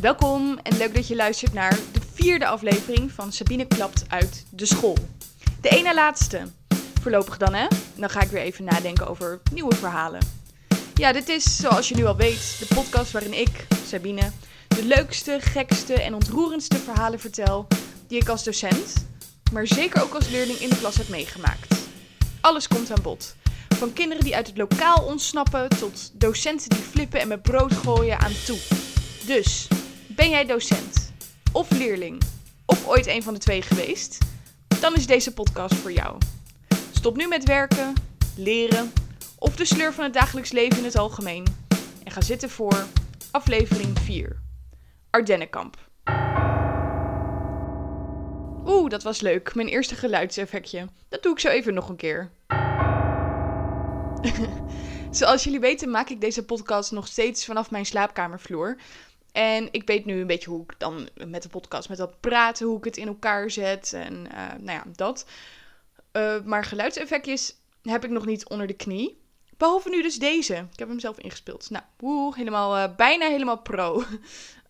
Welkom en leuk dat je luistert naar de vierde aflevering van Sabine Klapt uit de school. De ene laatste. Voorlopig dan hè? Dan ga ik weer even nadenken over nieuwe verhalen. Ja, dit is, zoals je nu al weet, de podcast waarin ik, Sabine, de leukste, gekste en ontroerendste verhalen vertel die ik als docent, maar zeker ook als leerling in de klas heb meegemaakt. Alles komt aan bod. Van kinderen die uit het lokaal ontsnappen tot docenten die flippen en met brood gooien aan toe. Dus, ben jij docent of leerling of ooit een van de twee geweest? Dan is deze podcast voor jou. Stop nu met werken, leren of de sleur van het dagelijks leven in het algemeen en ga zitten voor aflevering 4. Ardennenkamp. Oeh, dat was leuk. Mijn eerste geluidseffectje. Dat doe ik zo even nog een keer. Zoals jullie weten maak ik deze podcast nog steeds vanaf mijn slaapkamervloer. En ik weet nu een beetje hoe ik dan met de podcast met dat praten, hoe ik het in elkaar zet en uh, nou ja, dat. Uh, maar geluidseffectjes heb ik nog niet onder de knie. Behalve nu dus deze. Ik heb hem zelf ingespeeld. Nou, woe, helemaal, uh, bijna helemaal pro.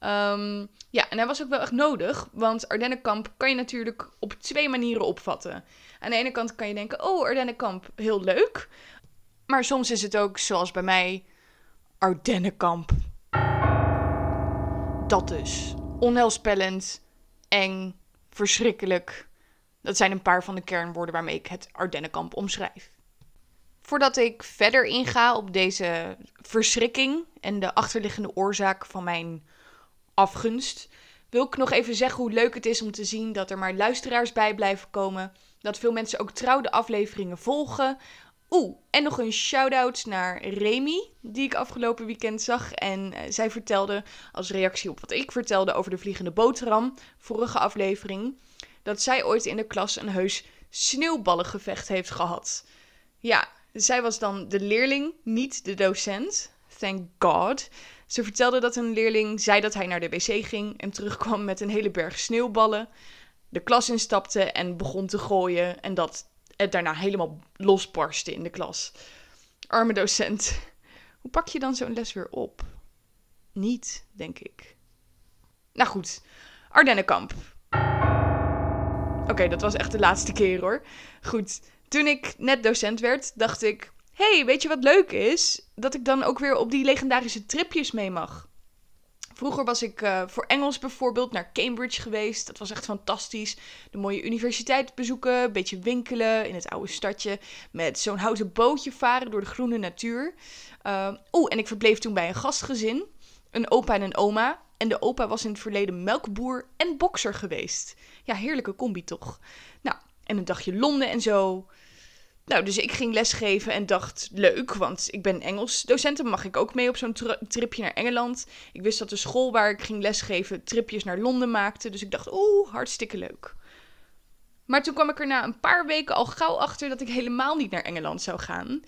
um, ja, en hij was ook wel echt nodig. Want Ardennenkamp kan je natuurlijk op twee manieren opvatten. Aan de ene kant kan je denken, oh, Ardennenkamp, heel leuk. Maar soms is het ook, zoals bij mij, Ardennenkamp. Dat dus. Onheilspellend, eng, verschrikkelijk. Dat zijn een paar van de kernwoorden waarmee ik het Ardennenkamp omschrijf. Voordat ik verder inga op deze verschrikking en de achterliggende oorzaak van mijn afgunst, wil ik nog even zeggen hoe leuk het is om te zien dat er maar luisteraars bij blijven komen. Dat veel mensen ook trouw de afleveringen volgen. Oeh, en nog een shout-out naar Remy, die ik afgelopen weekend zag. En uh, zij vertelde, als reactie op wat ik vertelde over de vliegende boterham, vorige aflevering, dat zij ooit in de klas een heus sneeuwballengevecht heeft gehad. Ja, zij was dan de leerling, niet de docent. Thank God. Ze vertelde dat een leerling zei dat hij naar de wc ging en terugkwam met een hele berg sneeuwballen. De klas instapte en begon te gooien en dat het daarna helemaal losbarstte in de klas. Arme docent. Hoe pak je dan zo'n les weer op? Niet, denk ik. Nou goed, Ardennenkamp. Oké, dat was echt de laatste keer hoor. Goed, toen ik net docent werd, dacht ik: hey, weet je wat leuk is? Dat ik dan ook weer op die legendarische tripjes mee mag. Vroeger was ik uh, voor Engels bijvoorbeeld naar Cambridge geweest. Dat was echt fantastisch. De mooie universiteit bezoeken, een beetje winkelen in het oude stadje. Met zo'n houten bootje varen door de groene natuur. Uh, Oeh, en ik verbleef toen bij een gastgezin. Een opa en een oma. En de opa was in het verleden melkboer en bokser geweest. Ja, heerlijke combi toch? Nou, en een dagje Londen en zo. Nou, dus ik ging lesgeven en dacht, leuk, want ik ben Engels docent en mag ik ook mee op zo'n tripje naar Engeland. Ik wist dat de school waar ik ging lesgeven tripjes naar Londen maakte, dus ik dacht, oeh, hartstikke leuk. Maar toen kwam ik er na een paar weken al gauw achter dat ik helemaal niet naar Engeland zou gaan.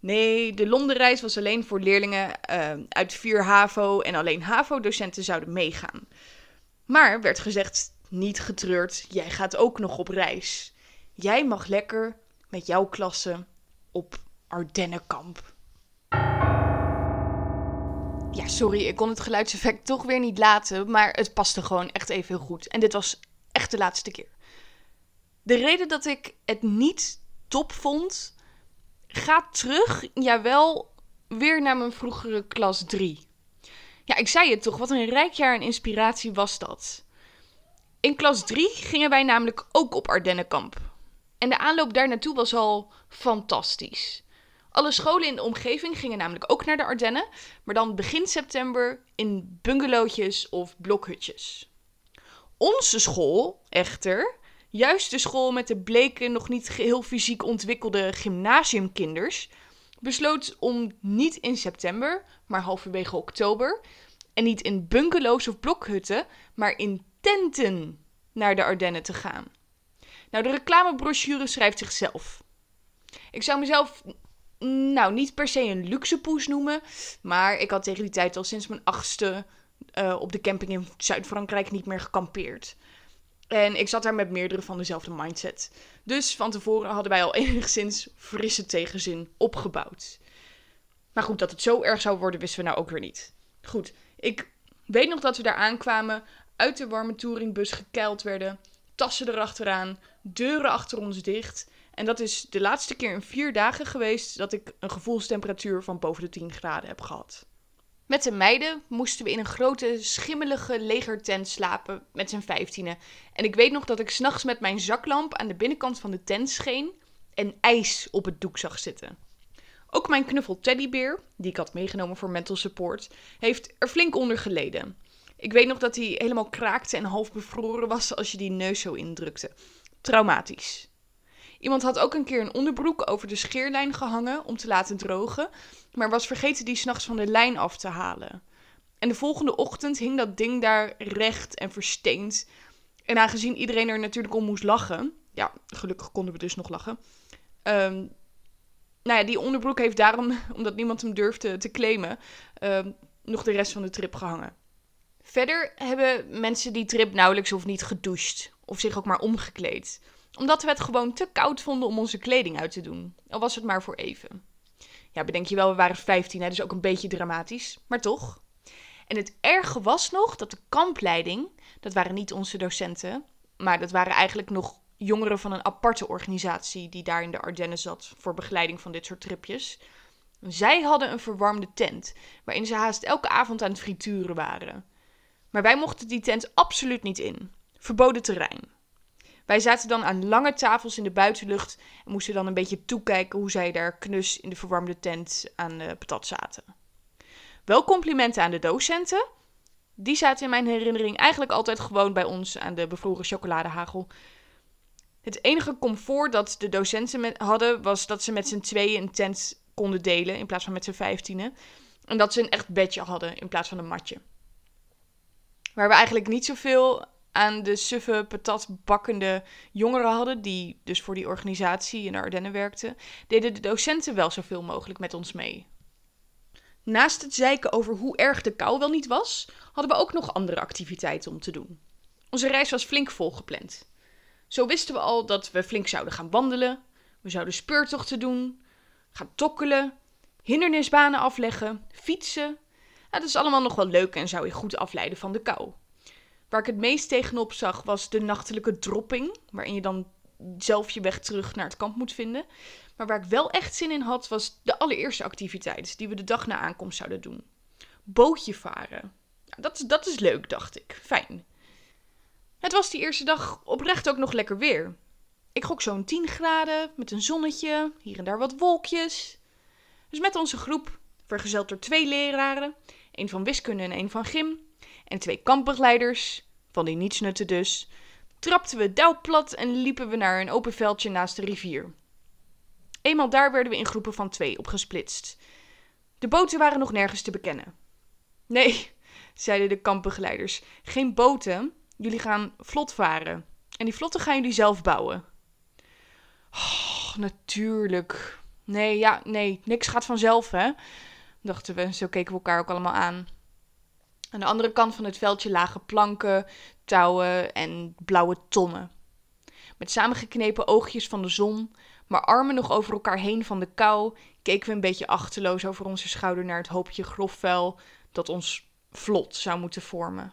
Nee, de Londenreis was alleen voor leerlingen uh, uit 4 HAVO en alleen HAVO-docenten zouden meegaan. Maar werd gezegd, niet getreurd, jij gaat ook nog op reis. Jij mag lekker met jouw klasse op Ardennenkamp. Ja, sorry, ik kon het geluidseffect toch weer niet laten, maar het paste gewoon echt even heel goed. En dit was echt de laatste keer. De reden dat ik het niet top vond, gaat terug, jawel, weer naar mijn vroegere klas 3. Ja, ik zei het toch, wat een rijk jaar en inspiratie was dat. In klas 3 gingen wij namelijk ook op Ardennenkamp. En de aanloop daar naartoe was al fantastisch. Alle scholen in de omgeving gingen namelijk ook naar de Ardennen, maar dan begin september in bungalowtjes of blokhutjes. Onze school, echter, juist de school met de bleke, nog niet geheel fysiek ontwikkelde gymnasiumkinders, besloot om niet in september, maar halverwege oktober, en niet in bungalows of blokhutten, maar in tenten naar de Ardennen te gaan. Nou, de reclamebrochure schrijft zichzelf. Ik zou mezelf, nou, niet per se een luxe poes noemen. Maar ik had tegen die tijd al sinds mijn achtste uh, op de camping in Zuid-Frankrijk niet meer gekampeerd. En ik zat daar met meerdere van dezelfde mindset. Dus van tevoren hadden wij al enigszins frisse tegenzin opgebouwd. Maar goed, dat het zo erg zou worden, wisten we nou ook weer niet. Goed, ik Ik weet nog dat we daar aankwamen, uit de warme touringbus gekeild werden, tassen erachteraan, deuren achter ons dicht. En dat is de laatste keer in vier dagen geweest dat ik een gevoelstemperatuur van boven de 10 graden heb gehad. Met de meiden moesten we in een grote, schimmelige legertent slapen met z'n vijftienen. En ik weet nog dat ik s'nachts met mijn zaklamp aan de binnenkant van de tent scheen en ijs op het doek zag zitten. Ook mijn knuffel teddybeer, die ik had meegenomen voor mental support, heeft er flink onder geleden. Ik weet nog dat hij helemaal kraakte en half bevroren was als je die neus zo indrukte. Traumatisch. Iemand had ook een keer een onderbroek over de scheerlijn gehangen om te laten drogen, maar was vergeten die s'nachts van de lijn af te halen. En de volgende ochtend hing dat ding daar recht en versteend. En aangezien iedereen er natuurlijk om moest lachen, ja, gelukkig konden we dus nog lachen. Um, nou ja, die onderbroek heeft daarom, omdat niemand hem durfde te claimen, um, nog de rest van de trip gehangen. Verder hebben mensen die trip nauwelijks of niet gedoucht of zich ook maar omgekleed omdat we het gewoon te koud vonden om onze kleding uit te doen. Al was het maar voor even. Ja, bedenk je wel, we waren 15, hè, dus ook een beetje dramatisch. Maar toch. En het erge was nog dat de kampleiding, dat waren niet onze docenten, maar dat waren eigenlijk nog jongeren van een aparte organisatie die daar in de Ardennen zat voor begeleiding van dit soort tripjes. Zij hadden een verwarmde tent, waarin ze haast elke avond aan het frituren waren. Maar wij mochten die tent absoluut niet in. Verboden terrein. Wij zaten dan aan lange tafels in de buitenlucht en moesten dan een beetje toekijken hoe zij daar knus in de verwarmde tent aan de patat zaten. Wel complimenten aan de docenten. Die zaten in mijn herinnering eigenlijk altijd gewoon bij ons aan de bevroren chocoladehagel. Het enige comfort dat de docenten hadden was dat ze met z'n tweeën een tent konden delen in plaats van met z'n vijftienen. En dat ze een echt bedje hadden in plaats van een matje. Waar we eigenlijk niet zoveel aan de suffe, patatbakkende jongeren hadden, die dus voor die organisatie in de Ardennen werkten, deden de docenten wel zoveel mogelijk met ons mee. Naast het zeiken over hoe erg de kou wel niet was, hadden we ook nog andere activiteiten om te doen. Onze reis was flink volgepland. Zo wisten we al dat we flink zouden gaan wandelen, we zouden speurtochten doen, gaan tokkelen, hindernisbanen afleggen, fietsen. Dat is allemaal nog wel leuk en zou je goed afleiden van de kou. Waar ik het meest tegenop zag was de nachtelijke dropping, waarin je dan zelf je weg terug naar het kamp moet vinden. Maar waar ik wel echt zin in had, was de allereerste activiteit die we de dag na aankomst zouden doen. Bootje varen. Dat, dat is leuk, dacht ik. Fijn. Het was die eerste dag oprecht ook nog lekker weer. Ik gok zo'n 10 graden, met een zonnetje, hier en daar wat wolkjes. Dus met onze groep, vergezeld door twee leraren, een van wiskunde en een van gym, en twee kampbegeleiders, van die nietsnutten dus, trapten we dauw plat en liepen we naar een open veldje naast de rivier. Eenmaal daar werden we in groepen van twee opgesplitst. De boten waren nog nergens te bekennen. Nee, zeiden de kampbegeleiders, geen boten. Jullie gaan vlot varen. En die vlotten gaan jullie zelf bouwen. Oh, natuurlijk. Nee, ja, nee, niks gaat vanzelf, hè? Dachten we. Zo keken we elkaar ook allemaal aan. Aan de andere kant van het veldje lagen planken, touwen en blauwe tonnen. Met samengeknepen oogjes van de zon, maar armen nog over elkaar heen van de kou, keken we een beetje achterloos over onze schouder naar het hoopje grof vuil dat ons vlot zou moeten vormen.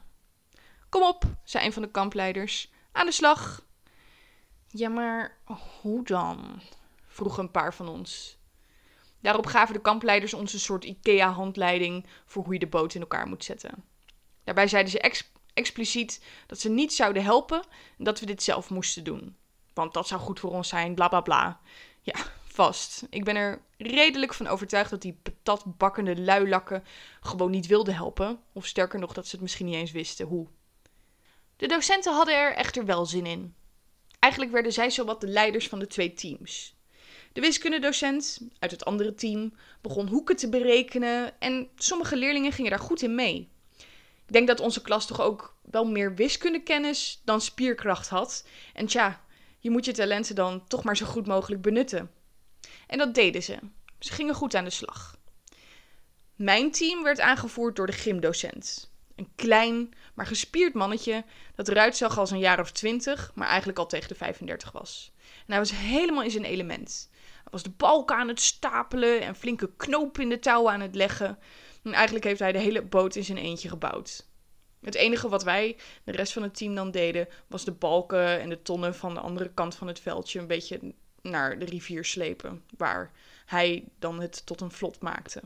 Kom op, zei een van de kampleiders. Aan de slag. Ja, maar hoe dan? vroegen een paar van ons. Daarop gaven de kampleiders ons een soort IKEA-handleiding voor hoe je de boot in elkaar moet zetten. Daarbij zeiden ze expliciet dat ze niet zouden helpen en dat we dit zelf moesten doen. Want dat zou goed voor ons zijn, bla bla bla. Ja, vast. Ik ben er redelijk van overtuigd dat die patatbakkende luilakken gewoon niet wilden helpen. Of sterker nog, dat ze het misschien niet eens wisten hoe. De docenten hadden er echter wel zin in. Eigenlijk werden zij zowat de leiders van de twee teams. De wiskundedocent uit het andere team begon hoeken te berekenen en sommige leerlingen gingen daar goed in mee. Ik denk dat onze klas toch ook wel meer wiskundekennis dan spierkracht had. En tja, je moet je talenten dan toch maar zo goed mogelijk benutten. En dat deden ze. Ze gingen goed aan de slag. Mijn team werd aangevoerd door de gymdocent. Een klein, maar gespierd mannetje dat eruit zag als een jaar of twintig, maar eigenlijk al tegen de 35 was. En hij was helemaal in zijn element. Was de balken aan het stapelen en flinke knopen in de touwen aan het leggen. En eigenlijk heeft hij de hele boot in zijn eentje gebouwd. Het enige wat wij, de rest van het team dan deden, was de balken en de tonnen van de andere kant van het veldje een beetje naar de rivier slepen, waar hij dan het tot een vlot maakte.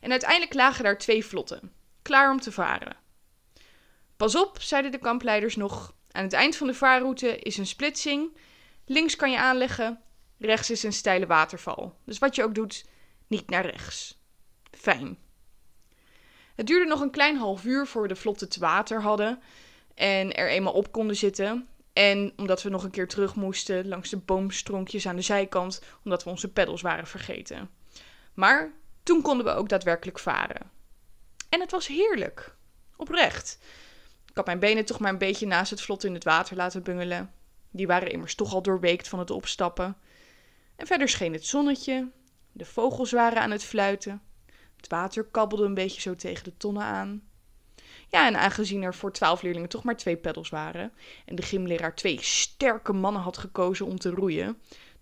En uiteindelijk lagen daar twee vlotten, klaar om te varen. Pas op, zeiden de kampleiders nog. Aan het eind van de vaarroute is een splitsing. Links kan je aanleggen, rechts is een steile waterval. Dus wat je ook doet, niet naar rechts. Fijn. Het duurde nog een klein half uur voor we de vlotten te water hadden en er eenmaal op konden zitten. En omdat we nog een keer terug moesten langs de boomstronkjes aan de zijkant, omdat we onze peddels waren vergeten. Maar toen konden we ook daadwerkelijk varen. En het was heerlijk. Oprecht. Ik had mijn benen toch maar een beetje naast het vlot in het water laten bungelen. Die waren immers toch al doorweekt van het opstappen. En verder scheen het zonnetje. De vogels waren aan het fluiten. Het water kabbelde een beetje zo tegen de tonnen aan. Ja, en aangezien er voor twaalf leerlingen toch maar twee peddels waren en de gymleraar twee sterke mannen had gekozen om te roeien.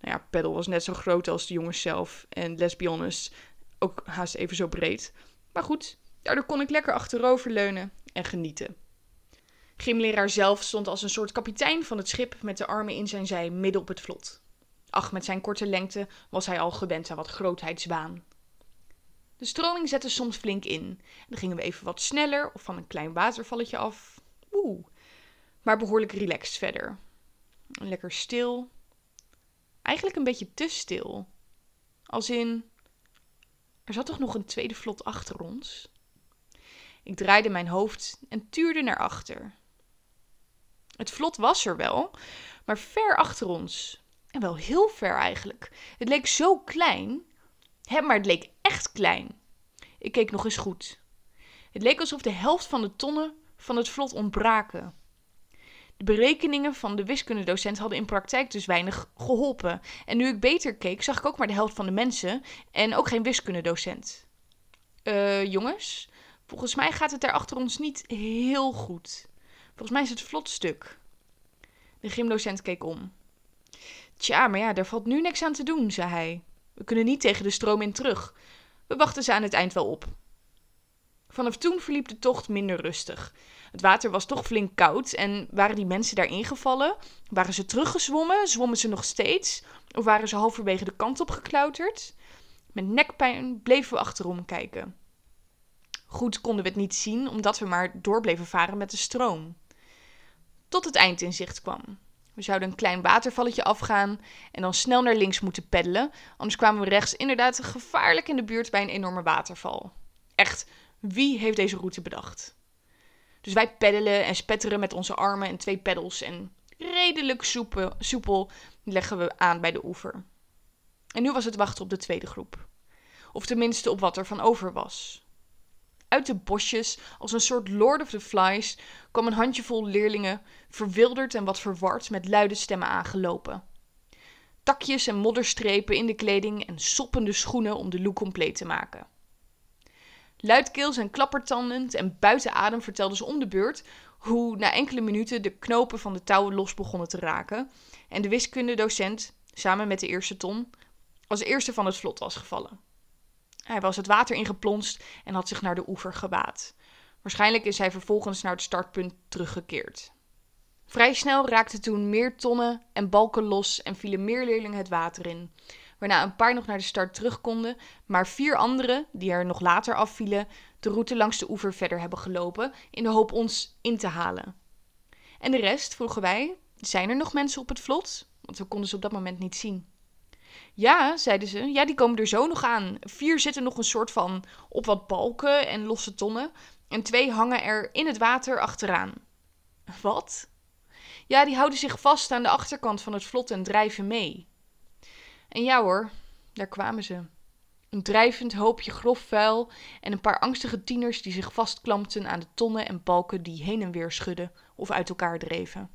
Nou ja, peddel was net zo groot als de jongens zelf en let's ook haast even zo breed. Maar goed, daardoor kon ik lekker achteroverleunen en genieten. Gymleraar zelf stond als een soort kapitein van het schip met de armen in zijn zij midden op het vlot. Ach, met zijn korte lengte was hij al gewend aan wat grootheidswaan. De stroming zette soms flink in. Dan gingen we even wat sneller of van een klein watervalletje af. Oeh. Maar behoorlijk relaxed verder. Lekker stil. Eigenlijk een beetje te stil. Als in. Er zat toch nog een tweede vlot achter ons? Ik draaide mijn hoofd en tuurde naar achter. Het vlot was er wel, maar ver achter ons. En wel heel ver eigenlijk. Het leek zo klein Hè, maar het leek echt klein. Ik keek nog eens goed. Het leek alsof de helft van de tonnen van het vlot ontbraken. De berekeningen van de wiskundedocent hadden in praktijk dus weinig geholpen. En nu ik beter keek, zag ik ook maar de helft van de mensen en ook geen wiskundedocent. Eh, jongens, volgens mij gaat het daar achter ons niet heel goed. Volgens mij is het vlot stuk. De gymdocent keek om. Tja, maar ja, daar valt nu niks aan te doen, zei hij. We kunnen niet tegen de stroom in terug. We wachten ze aan het eind wel op. Vanaf toen verliep de tocht minder rustig. Het water was toch flink koud en waren die mensen daarin gevallen? Waren ze teruggezwommen? Zwommen ze nog steeds? Of waren ze halverwege de kant op geklauterd? Met nekpijn bleven we achterom kijken. Goed konden we het niet zien, omdat we maar door bleven varen met de stroom. Tot het eind in zicht kwam. We zouden een klein watervalletje afgaan en dan snel naar links moeten peddelen, anders kwamen we rechts inderdaad gevaarlijk in de buurt bij een enorme waterval. Echt, wie heeft deze route bedacht? Dus wij peddelen en spetteren met onze armen en twee peddels en redelijk soepel, soepel leggen we aan bij de oever. En nu was het wachten op de tweede groep. Of tenminste op wat er van over was. Uit de bosjes, als een soort Lord of the Flies, kwam een handjevol leerlingen, verwilderd en wat verward, met luide stemmen aangelopen. Takjes en modderstrepen in de kleding en soppende schoenen om de look compleet te maken. Luidkeels en klappertandend en buiten adem vertelden ze om de beurt hoe na enkele minuten de knopen van de touwen los begonnen te raken en de wiskundedocent, samen met de eerste ton, als eerste van het vlot was gevallen. Hij was het water ingeplonst en had zich naar de oever gewaad. Waarschijnlijk is hij vervolgens naar het startpunt teruggekeerd. Vrij snel raakten toen meer tonnen en balken los en vielen meer leerlingen het water in. Waarna een paar nog naar de start terug konden, maar vier anderen, die er nog later afvielen, de route langs de oever verder hebben gelopen in de hoop ons in te halen. En de rest, vroegen wij, zijn er nog mensen op het vlot? Want we konden ze op dat moment niet zien. Ja, zeiden ze. Ja, die komen er zo nog aan. Vier zitten nog een soort van op wat balken en losse tonnen. En twee hangen er in het water achteraan. Wat? Ja, die houden zich vast aan de achterkant van het vlot en drijven mee. En ja hoor, daar kwamen ze. Een drijvend hoopje grof vuil en een paar angstige tieners die zich vastklampten aan de tonnen en balken die heen en weer schudden of uit elkaar dreven.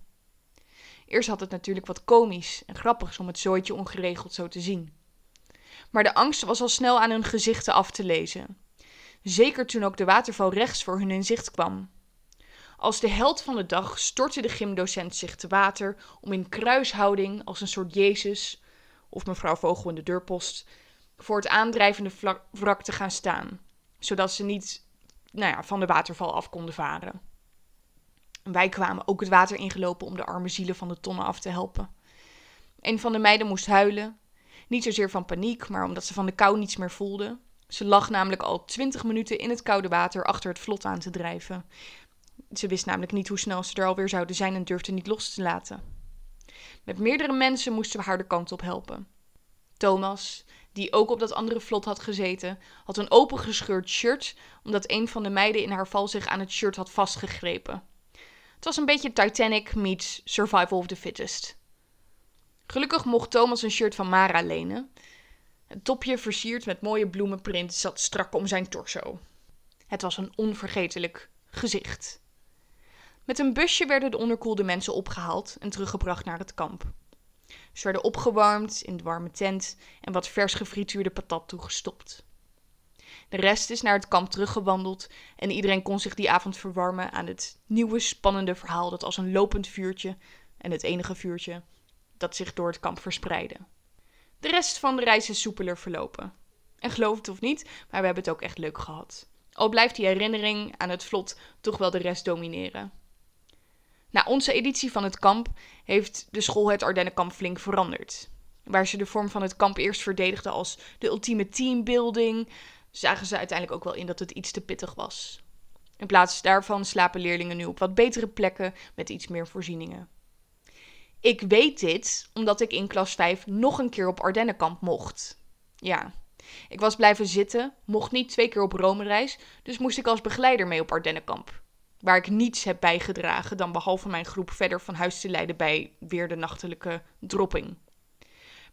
Eerst had het natuurlijk wat komisch en grappigs om het zooitje ongeregeld zo te zien. Maar de angst was al snel aan hun gezichten af te lezen. Zeker toen ook de waterval rechts voor hun in zicht kwam. Als de held van de dag stortte de gymdocent zich te water om in kruishouding als een soort Jezus of mevrouw Vogel in de deurpost voor het aandrijvende wrak te gaan staan, zodat ze niet nou ja, van de waterval af konden varen. Wij kwamen ook het water ingelopen om de arme zielen van de tonnen af te helpen. Een van de meiden moest huilen. Niet zozeer van paniek, maar omdat ze van de kou niets meer voelde. Ze lag namelijk al twintig minuten in het koude water achter het vlot aan te drijven. Ze wist namelijk niet hoe snel ze er alweer zouden zijn en durfde niet los te laten. Met meerdere mensen moesten we haar de kant op helpen. Thomas, die ook op dat andere vlot had gezeten, had een opengescheurd shirt, omdat een van de meiden in haar val zich aan het shirt had vastgegrepen. Het was een beetje Titanic meets Survival of the Fittest. Gelukkig mocht Thomas een shirt van Mara lenen. Het topje versierd met mooie bloemenprint zat strak om zijn torso. Het was een onvergetelijk gezicht. Met een busje werden de onderkoelde mensen opgehaald en teruggebracht naar het kamp. Ze werden opgewarmd in de warme tent en wat vers gefrituurde patat toegestopt. De rest is naar het kamp teruggewandeld en iedereen kon zich die avond verwarmen aan het nieuwe spannende verhaal dat als een lopend vuurtje, en het enige vuurtje, dat zich door het kamp verspreidde. De rest van de reis is soepeler verlopen. En geloof het of niet, maar we hebben het ook echt leuk gehad. Al blijft die herinnering aan het vlot toch wel de rest domineren. Na onze editie van het kamp heeft de school het Ardennenkamp flink veranderd. Waar ze de vorm van het kamp eerst verdedigden als de ultieme teambuilding, zagen ze uiteindelijk ook wel in dat het iets te pittig was. In plaats daarvan slapen leerlingen nu op wat betere plekken met iets meer voorzieningen. Ik weet dit omdat ik in klas 5 nog een keer op Ardennenkamp mocht. Ja, ik was blijven zitten, mocht niet twee keer op Rome-reis, dus moest ik als begeleider mee op Ardennenkamp. Waar ik niets heb bijgedragen dan behalve mijn groep verder van huis te leiden bij weer de nachtelijke dropping.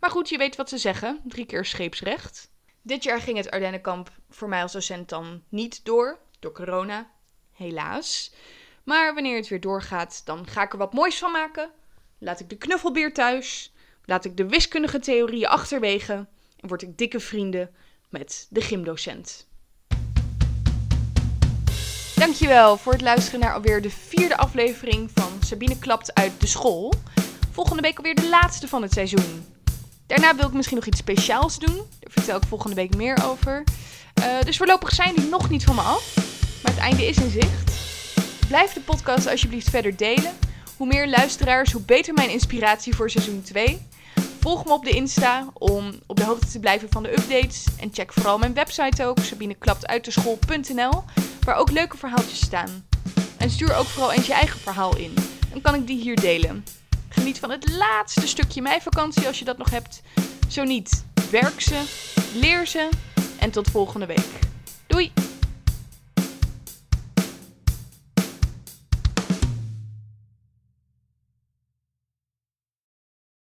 Maar goed, je weet wat ze zeggen: drie keer scheepsrecht. Dit jaar ging het Ardennenkamp voor mij als docent dan niet door, door corona, helaas. Maar wanneer het weer doorgaat, dan ga ik er wat moois van maken. Laat ik de knuffelbeer thuis, laat ik de wiskundige theorieën achterwege en word ik dikke vrienden met de gymdocent. Dankjewel voor het luisteren naar alweer de vierde aflevering van Sabine Klapt uit de school. Volgende week alweer de laatste van het seizoen. Daarna wil ik misschien nog iets speciaals doen. Daar vertel ik volgende week meer over. Uh, dus voorlopig zijn die nog niet van me af. Maar het einde is in zicht. Blijf de podcast alsjeblieft verder delen. Hoe meer luisteraars, hoe beter mijn inspiratie voor seizoen 2. Volg me op de Insta om op de hoogte te blijven van de updates. En check vooral mijn website ook, sabineklaptuitdeschool.nl, waar ook leuke verhaaltjes staan. En stuur ook vooral eens je eigen verhaal in. Dan kan ik die hier delen. Geniet van het laatste stukje meivakantie als je dat nog hebt. Zo niet, werk ze, leer ze en tot volgende week. Doei!